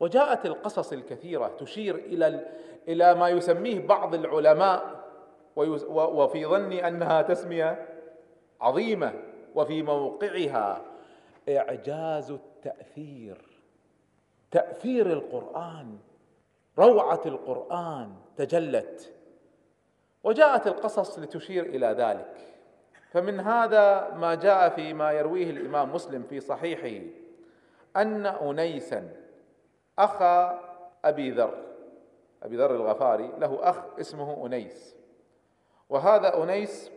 وجاءت القصص الكثيرة تشير إلى إلى ما يسميه بعض العلماء وفي ظني أنها تسمية عظيمة وفي موقعها إعجاز التأثير. تأثير القرآن روعة القرآن تجلت. وجاءت القصص لتشير إلى ذلك. فمن هذا ما جاء فيما يرويه الإمام مسلم في صحيحه أن انيسا اخا أبي ذر. أبي ذر الغفاري له أخ اسمه أنيس. وهذا أنيس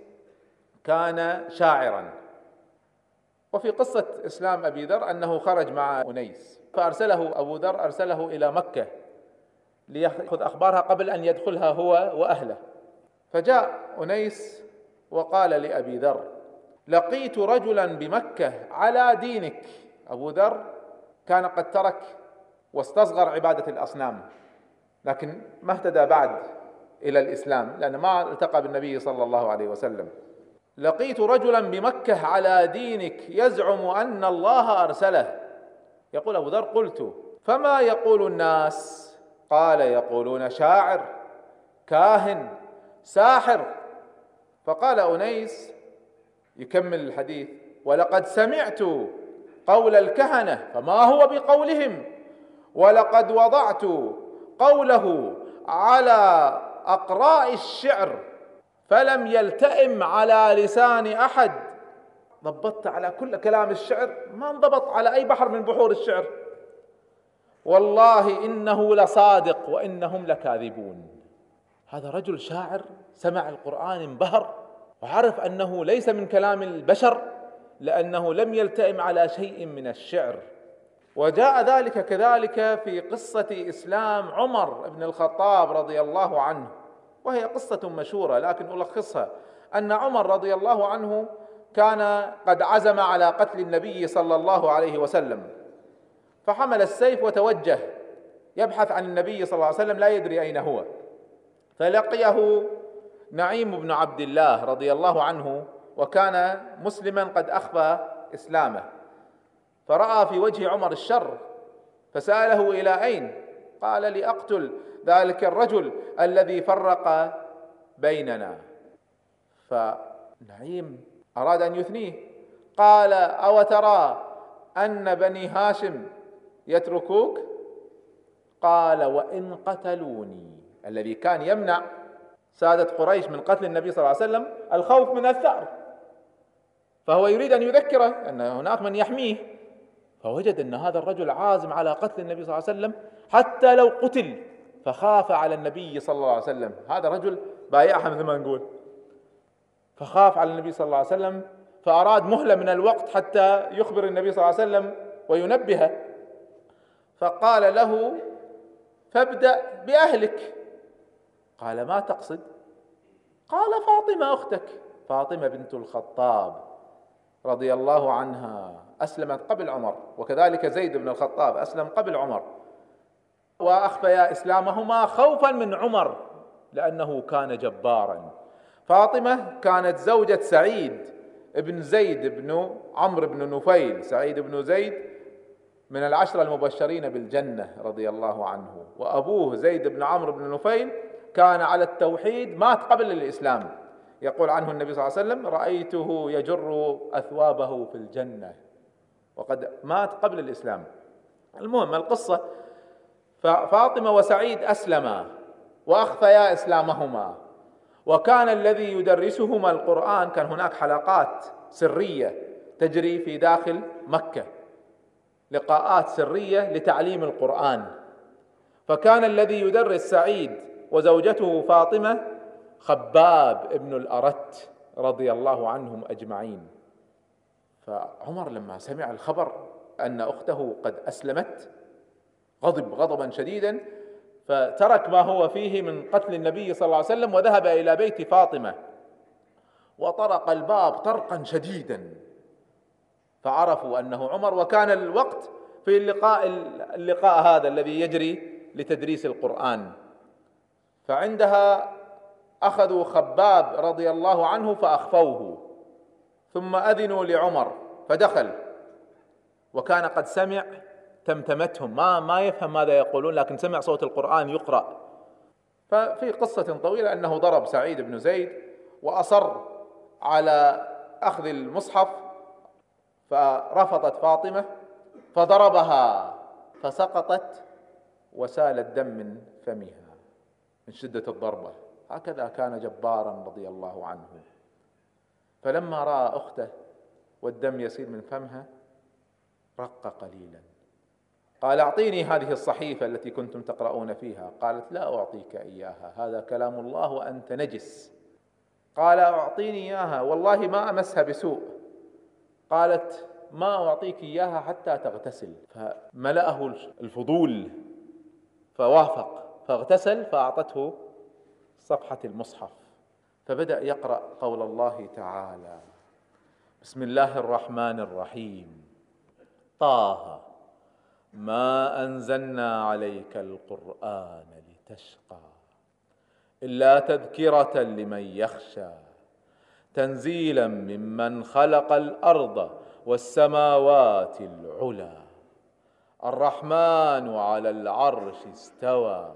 كان شاعرا. وفي قصة إسلام أبي ذر أنه خرج مع أنيس. فأرسله أبو ذر أرسله إلى مكة ليأخذ أخبارها قبل أن يدخلها هو وأهله. فجاء أنيس وقال لأبي ذر لقيت رجلا بمكة على دينك. أبو ذر كان قد ترك واستصغر عبادة الأصنام. لكن ما اهتدى بعد إلى الإسلام لأن ما التقى بالنبي صلى الله عليه وسلم. لقيت رجلا بمكة على دينك يزعم أن الله أرسله. يقول أبو ذر قلت فما يقول الناس؟ قال يقولون شاعر كاهن ساحر. فقال أنيس يكمل الحديث ولقد سمعت قول الكهنة فما هو بقولهم؟ ولقد وضعت قوله على أقراء الشعر فلم يلتئم على لسان أحد. ضبطت على كل كلام الشعر؟ ما انضبط على أي بحر من بحور الشعر. والله إنه لصادق وإنهم لكاذبون. هذا رجل شاعر سمع القرآن انبهر وعرف أنه ليس من كلام البشر لأنه لم يلتئم على شيء من الشعر. وجاء ذلك كذلك في قصة إسلام عمر بن الخطاب رضي الله عنه. وهي قصة مشهورة لكن ألخصها. أن عمر رضي الله عنه كان قد عزم على قتل النبي صلى الله عليه وسلم. فحمل السيف وتوجه يبحث عن النبي صلى الله عليه وسلم لا يدري أين هو. فلقيه نعيم بن عبد الله رضي الله عنه وكان مسلما قد أخفى إسلامه. فرأى في وجه عمر الشر فسأله إلى أين؟ قال لأقتل. ذلك الرجل الذي فرق بيننا. فنعيم أراد أن يثنيه. قال أو ترى أن بني هاشم يتركوك؟ قال وإن قتلوني. الذي كان يمنع سادة قريش من قتل النبي صلى الله عليه وسلم الخوف من الثأر. فهو يريد أن يذكره أن هناك من يحميه. فوجد أن هذا الرجل عازم على قتل النبي صلى الله عليه وسلم حتى لو قتل فخاف على النبي صلى الله عليه وسلم. هذا رجل بايعها مثل ما نقول. فخاف على النبي صلى الله عليه وسلم فأراد مهلة من الوقت حتى يخبر النبي صلى الله عليه وسلم وينبهه. فقال له فابدأ بأهلك. قال ما تقصد؟ قال فاطمة أختك. فاطمة بنت الخطاب. رضي الله عنها أسلمت قبل عمر. وكذلك زيد بن الخطاب أسلم قبل عمر. وأخفيا إسلامهما خوفا من عمر لأنه كان جبارا. فاطمة كانت زوجة سعيد بن زيد بن عمرو بن نفيل. سعيد بن زيد من العشرة المبشرين بالجنة رضي الله عنه. وأبوه زيد بن عمرو بن نفيل كان على التوحيد مات قبل الإسلام. يقول عنه النبي صلى الله عليه وسلم رأيته يجر أثوابه في الجنة. وقد مات قبل الإسلام. المهم القصة فاطمة وسعيد أسلما وأخفيا إسلامهما. وكان الذي يدرسهما القرآن كان هناك حلقات سرية تجري في داخل مكة. لقاءات سرية لتعليم القرآن. فكان الذي يدرس سعيد وزوجته فاطمة خباب ابن الأرت رضي الله عنهم أجمعين. فعمر لما سمع الخبر أن أخته قد أسلمت غضب غضبا شديدا فترك ما هو فيه من قتل النبي صلى الله عليه وسلم وذهب إلى بيت فاطمة وطرق الباب طرقا شديدا. فعرفوا أنه عمر وكان الوقت في اللقاء اللقاء هذا الذي يجري لتدريس القرآن. فعندها أخذوا خباب رضي الله عنه فأخفوه ثم أذنوا لعمر فدخل. وكان قد سمع تمتمتهم. ما ما يفهم ماذا يقولون لكن سمع صوت القرآن يقرأ. ففي قصة طويلة أنه ضرب سعيد بن زيد وأصر على أخذ المصحف فرفضت فاطمة فضربها فسقطت وسال الدم من فمها من شدة الضربة. هكذا كان جبارا رضي الله عنه. فلما رأى أخته والدم يسيل من فمها رق قليلا. قال أعطيني هذه الصحيفة التي كنتم تقرؤون فيها. قالت لا أعطيك إياها هذا كلام الله وأنت نجس. قال أعطيني إياها والله ما أمسها بسوء. قالت ما أعطيك إياها حتى تغتسل. فملأه الفضول فوافق فاغتسل فأعطته صفحة المصحف. فبدأ يقرأ قول الله تعالى بسم الله الرحمن الرحيم. طه ما أنزلنا عليك القرآن لتشقى إلا تذكرة لمن يخشى تنزيلا ممن خلق الأرض والسماوات العلى. الرحمن على العرش استوى.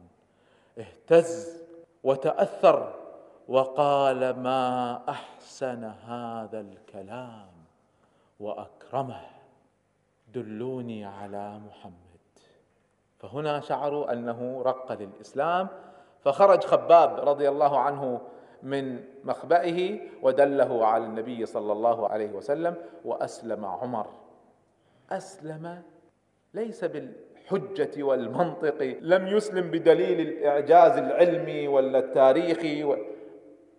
اهتز وتأثر وقال ما أحسن هذا الكلام وأكرمه. دلوني على محمد. فهنا شعروا أنه رق للإسلام. فخرج خباب رضي الله عنه من مخبئه ودله على النبي صلى الله عليه وسلم وأسلم عمر. أسلم ليس بالحجه والمنطق لم يسلم بدليل الإعجاز العلمي ولا التاريخي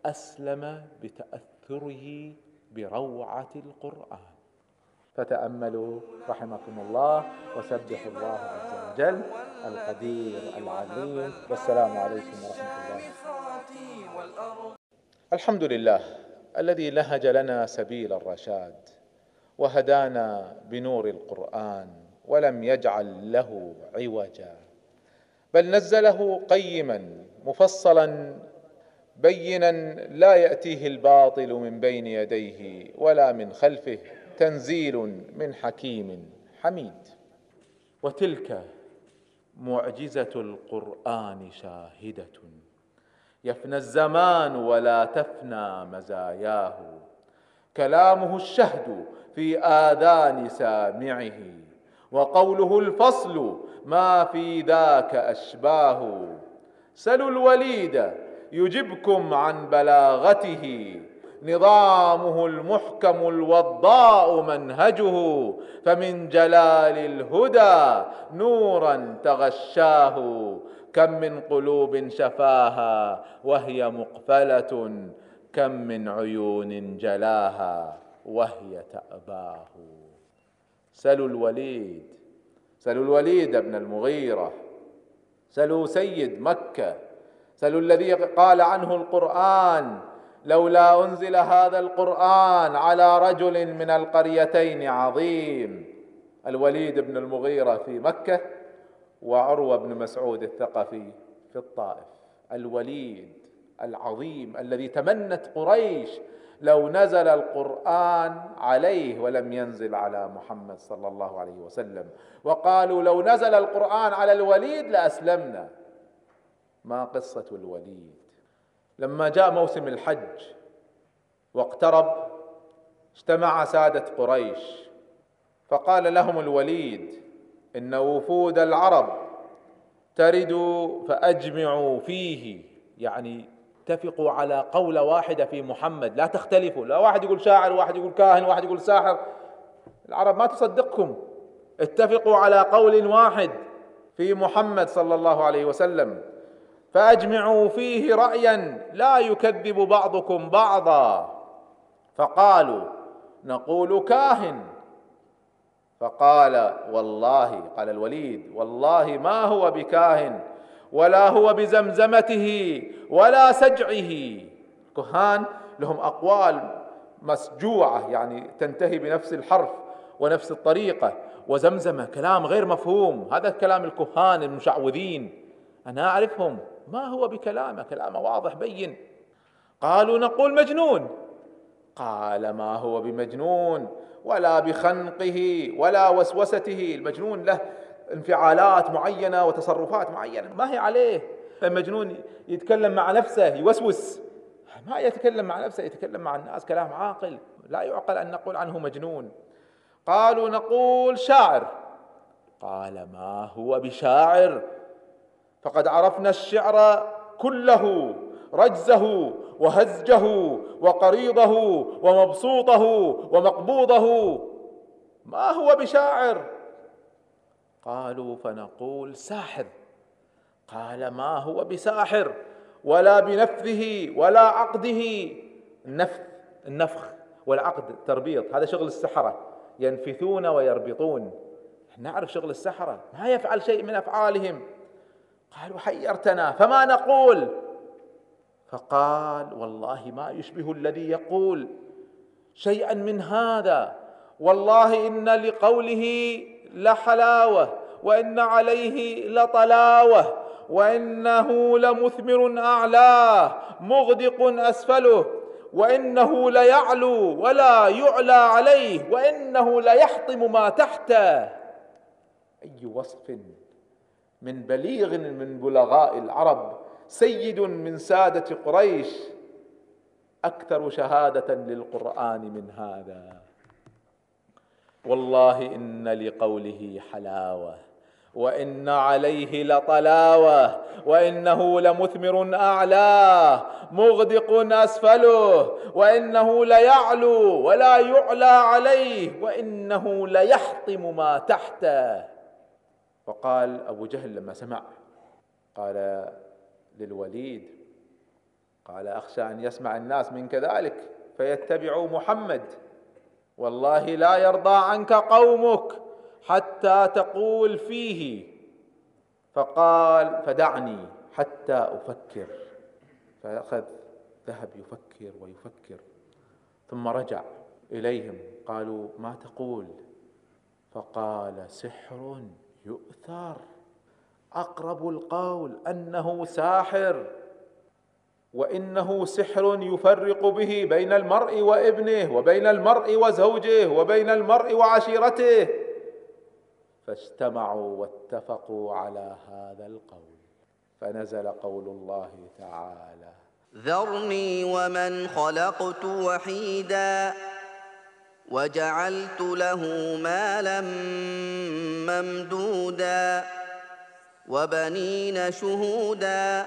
أسلم بتأثره بروعة القرآن. فتأملوا رحمكم الله وسبحوا الله عز وجل القدير العليم. والسلام عليكم ورحمة الله. الحمد لله الذي لهج لنا سبيل الرشاد وهدانا بنور القرآن. ولم يجعل له عوجا. بل نزله قيما مفصلا بينا لا يأتيه الباطل من بين يديه ولا من خلفه تنزيل من حكيم حميد. وتلك معجزة القرآن شاهدة. يفنى الزمان ولا تفنى مزاياه. كلامه الشهد في آذان سامعه. وقوله الفصل ما في ذاك أشباه. سلوا الوليد يجبكم عن بلاغته. نظامه المحكم الوضاء منهجه فمن جلال الهدى نورا تغشاه. كم من قلوب شفاها وهي مقفلة كم من عيون جلاها وهي تأباه. سلوا الوليد سلوا الوليد بن المغيرة سلوا سيد مكة سلوا الذي قال عنه القرآن لولا أنزل هذا القرآن على رجل من القريتين عظيم. الوليد بن المغيرة في مكة وعروة بن مسعود الثقفي في الطائف. الوليد العظيم الذي تمنت قريش لو نزل القرآن عليه ولم ينزل على محمد صلى الله عليه وسلم. وقالوا لو نزل القرآن على الوليد لأسلمنا. ما قصة الوليد؟ لما جاء موسم الحج واقترب اجتمع سادة قريش. فقال لهم الوليد إن وفود العرب ترد فأجمعوا فيه. يعني اتفقوا على قولة واحدة في محمد. لا تختلفوا. لا واحد يقول شاعر واحد يقول كاهن واحد يقول ساحر. العرب ما تصدقكم. اتفقوا على قول واحد في محمد صلى الله عليه وسلم. فأجمعوا فيه رايا لا يكذب بعضكم بعضا. فقالوا نقول كاهن. فقال والله قال الوليد والله ما هو بكاهن. ولا هو بزمزمته ولا سجعه. كهان لهم أقوال مسجوعة يعني تنتهي بنفس الحرف ونفس الطريقة. وزمزمة كلام غير مفهوم. هذا كلام الكهان المشعوذين. أنا أعرفهم. ما هو بكلامه؟ كلامه واضح بين. قالوا نقول مجنون. قال ما هو بمجنون؟ ولا بخنقه ولا وسوسته. المجنون له انفعالات معينة وتصرفات معينة. ما هي عليه. المجنون يتكلم مع نفسه يوسوس. ما يتكلم مع نفسه يتكلم مع الناس كلام عاقل. لا يعقل أن نقول عنه مجنون. قالوا نقول شاعر. قال ما هو بشاعر؟ فقد عرفنا الشعر كله رجزه وهزجه وقريضه ومبسوطه ومقبوضه. ما هو بشاعر؟ قالوا فنقول ساحر. قال ما هو بساحر؟ ولا بنفذه ولا عقده. النفث النفخ والعقد التربيط هذا شغل السحرة. ينفثون ويربطون. نعرف شغل السحرة. ما يفعل شيء من أفعالهم. قالوا حيرتنا فما نقول؟ فقال والله ما يشبه الذي يقول. شيئا من هذا. والله إن لقوله لحلاوة وإن عليه لطلاوة وإنه لمثمر اعلاه مغدق أسفله وإنه ليعلو ولا يعلى عليه وإنه ليحطم ما تحته. أي وصف من بليغ من بلغاء العرب سيد من سادة قريش أكثر شهادة للقرآن من هذا. والله إن لقوله حلاوة وإن عليه لطلاوة وإنه لمثمر اعلاه مغدق أسفله وإنه ليعلو ولا يعلى عليه وإنه ليحطم ما تحته. فقال أبو جهل لما سمع قال للوليد قال أخشى أن يسمع الناس منك ذلك فيتبعوا محمد. والله لا يرضى عنك قومك حتى تقول فيه. فقال فدعني حتى أفكر. فأخذ ذهب يفكر ويفكر. ثم رجع إليهم. قالوا ما تقول؟ فقال سحر يؤثر. أقرب القول أنه ساحر. وإنه سحر يفرق به بين المرء وابنه وبين المرء وزوجه وبين المرء وعشيرته. فاجتمعوا واتفقوا على هذا القول. فنزل قول الله تعالى ذرني ومن خلقت وحيدا وجعلت له مالا ممدودا وبنين شهودا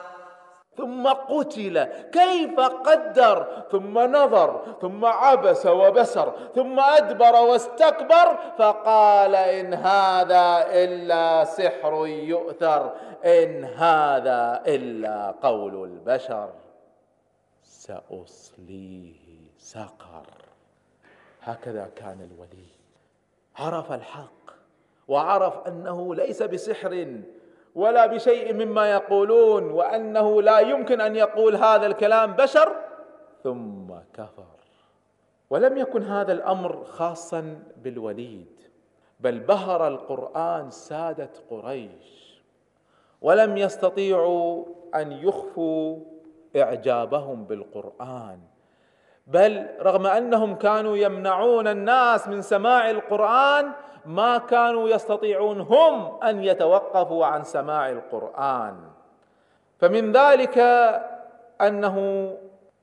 ثم قتل كيف قدر؟ ثم نظر ثم عبس وبسر ثم أدبر واستكبر فقال إن هذا إلا سحر يؤثر إن هذا إلا قول البشر. سأصليه سقر. هكذا كان الولي. عرف الحق وعرف أنه ليس بسحر. ولا بشيء مما يقولون وأنه لا يمكن أن يقول هذا الكلام بشر ثم كفر. ولم يكن هذا الأمر خاصا بالوليد بل بهر القرآن سادة قريش ولم يستطيعوا أن يخفوا إعجابهم بالقرآن بل رغم أنهم كانوا يمنعون الناس من سماع القرآن ما كانوا يستطيعون هم أن يتوقفوا عن سماع القرآن. فمن ذلك أنه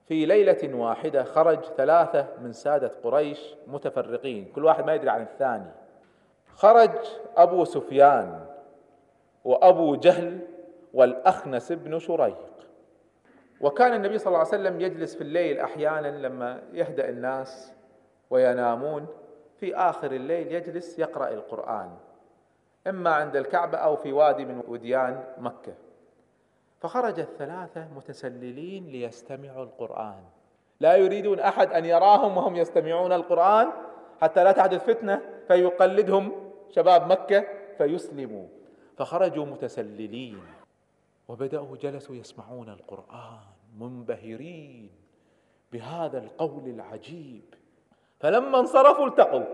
في ليلة واحدة خرج ثلاثة من سادة قريش متفرقين. كل واحد ما يدري عن الثاني. خرج أبو سفيان وأبو جهل والأخنس بن شريق. وكان النبي صلى الله عليه وسلم يجلس في الليل أحيانا لما يهدأ الناس وينامون. في آخر الليل يجلس يقرأ القرآن إما عند الكعبة أو في وادي من وديان مكة. فخرج الثلاثة متسللين ليستمعوا القرآن. لا يريدون أحد أن يراهم وهم يستمعون القرآن حتى لا تحدث فتنة فيقلدهم شباب مكة فيسلموا. فخرجوا متسللين وبدأوا جلسوا يسمعون القرآن منبهرين بهذا القول العجيب. فلما انصرفوا التقوا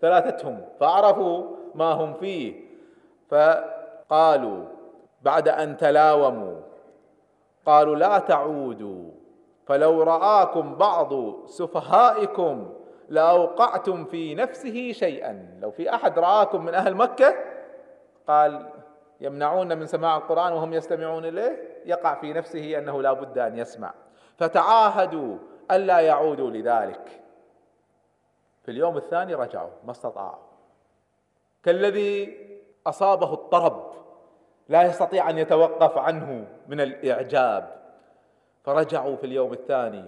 ثلاثتهم فعرفوا ما هم فيه فقالوا بعد أن تلاوموا قالوا لا تعودوا فلو رآكم بعض سفهائكم لأوقعتم في نفسه شيئا لو في أحد رآكم من أهل مكة قال يمنعون من سماع القرآن وهم يستمعون إليه يقع في نفسه أنه لا بد أن يسمع فتعاهدوا ألا يعودوا لذلك في اليوم الثاني رجعوا ما استطاعوا. كالذي أصابه الطرب لا يستطيع أن يتوقف عنه من الإعجاب فرجعوا في اليوم الثاني.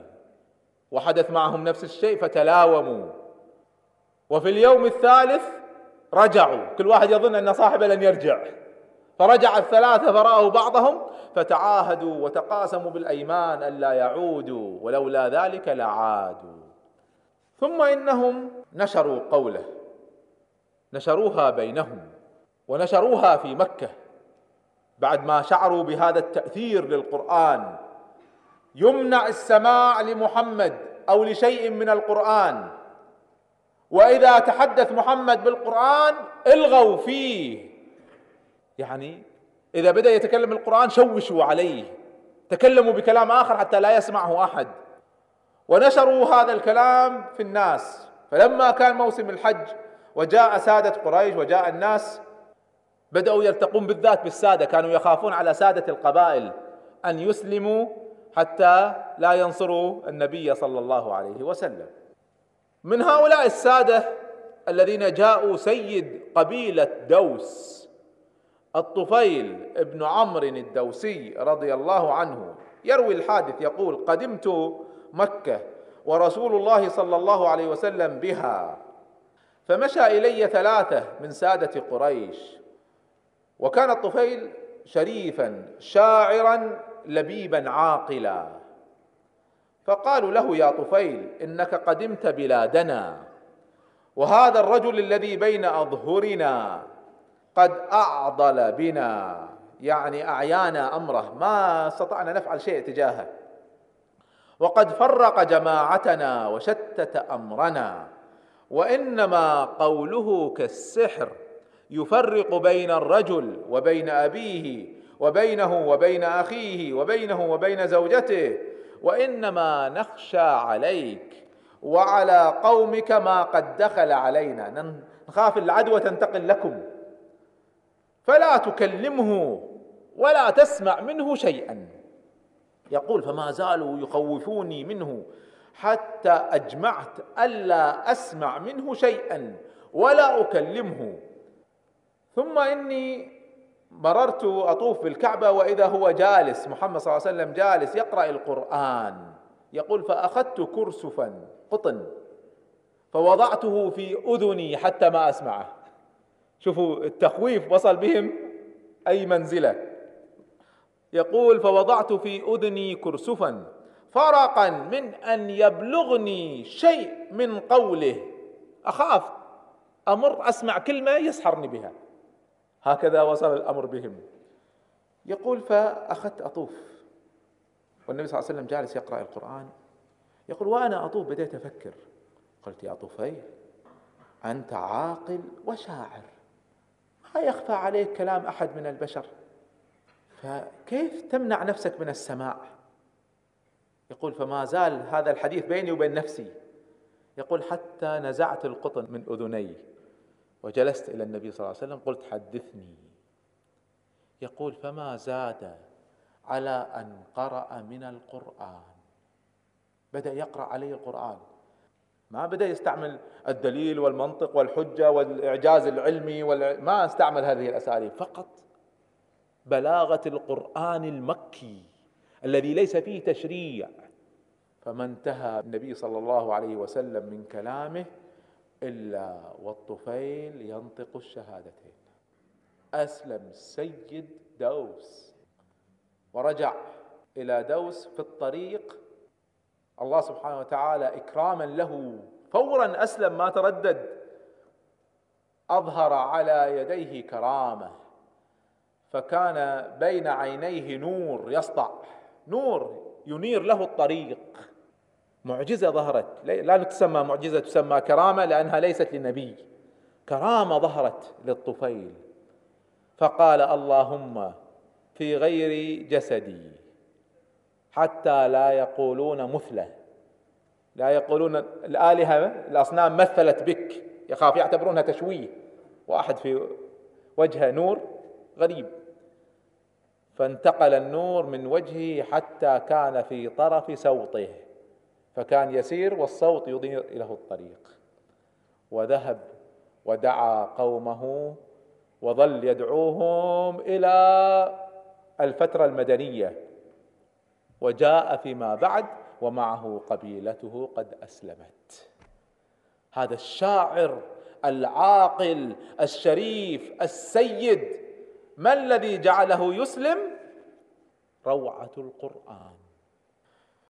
وحدث معهم نفس الشيء فتلاوموا. وفي اليوم الثالث رجعوا. كل واحد يظن أن صاحبه لن يرجع. فرجع الثلاثة فرأوا بعضهم فتعاهدوا وتقاسموا بالأيمان الا يعودوا ولولا ذلك لعادوا. ثم إنهم نشروا قوله. نشروها بينهم ونشروها في مكة. بعد ما شعروا بهذا التأثير للقرآن. يمنع السماع لمحمد أو لشيء من القرآن. وإذا تحدث محمد بالقرآن إلغوا فيه. يعني إذا بدأ يتكلم القرآن شوشوا عليه. تكلموا بكلام آخر حتى لا يسمعه أحد. ونشروا هذا الكلام في الناس. فلما كان موسم الحج وجاء سادة قريش وجاء الناس بدأوا يلتقون بالذات بالسادة كانوا يخافون على سادة القبائل أن يسلموا حتى لا ينصروا النبي صلى الله عليه وسلم. من هؤلاء السادة الذين جاءوا سيد قبيلة دوس الطفيل ابن عمرو الدوسي رضي الله عنه يروي الحادث يقول قدمت مكة ورسول الله صلى الله عليه وسلم بها. فمشى إلي ثلاثة من سادة قريش. وكان الطفيل شريفا شاعرا لبيبا عاقلا. فقالوا له يا طفيل إنك قدمت بلادنا. وهذا الرجل الذي بين أظهرنا قد أعضل بنا. يعني أعيانا أمره. ما استطعنا نفعل شيء تجاهه. وقد فرق جماعتنا وشتت أمرنا. وإنما قوله كالسحر يفرق بين الرجل وبين أبيه وبينه وبين أخيه وبينه وبين زوجته. وإنما نخشى عليك وعلى قومك ما قد دخل علينا. نخاف العدوى تنتقل لكم. فلا تكلمه ولا تسمع منه شيئا. يقول فما زالوا يخوفوني منه حتى أجمعت ألا أسمع منه شيئا ولا أكلمه. ثم إني مررت أطوف بالكعبة وإذا هو جالس محمد صلى الله عليه وسلم جالس يقرأ القرآن. يقول فأخذت كرسفا قطن فوضعته في أذني حتى ما أسمعه. شوفوا التخويف وصل بهم أي منزلة. يقول فوضعت في أذني كرسفا فرقا من أن يبلغني شيء من قوله. أخاف أمر أسمع كلمة يسحرني بها. هكذا وصل الأمر بهم. يقول فأخذت أطوف. والنبي صلى الله عليه وسلم جالس يقرأ القرآن. يقول وأنا أطوف بديت أفكر. قلت يا طفيل أنت عاقل وشاعر. ما يخفى عليك كلام أحد من البشر. فكيف تمنع نفسك من السماع؟ يقول فما زال هذا الحديث بيني وبين نفسي. يقول حتى نزعت القطن من أذني وجلست إلى النبي صلى الله عليه وسلم قلت حدثني. يقول فما زاد على أن قرأ من القرآن. بدأ يقرأ علي القرآن. ما بدأ يستعمل الدليل والمنطق والحجة والإعجاز العلمي والع... ما استعمل هذه الأساليب فقط بلاغة القرآن المكي الذي ليس فيه تشريع. فما انتهى النبي صلى الله عليه وسلم من كلامه إلا والطفيل ينطق الشهادتين. أسلم سيد دوس. ورجع إلى دوس في الطريق. الله سبحانه وتعالى إكراما له. فورا أسلم ما تردد. أظهر على يديه كرامة. فكان بين عينيه نور يسطع. نور ينير له الطريق. معجزة ظهرت. لا تسمى معجزة تسمى كرامة لأنها ليست للنبي. كرامة ظهرت للطفيل. فقال اللهم في غير جسدي. حتى لا يقولون مثله. لا يقولون الآلهة الأصنام مثلت بك. يخاف يعتبرونها تشويه. واحد في وجهه نور غريب. فانتقل النور من وجهه حتى كان في طرف سوطه فكان يسير والصوت يضيء له الطريق. وذهب ودعا قومه وظل يدعوهم إلى الفترة المدنية. وجاء فيما بعد ومعه قبيلته قد أسلمت. هذا الشاعر العاقل الشريف السيد ما الذي جعله يسلم؟ روعة القرآن.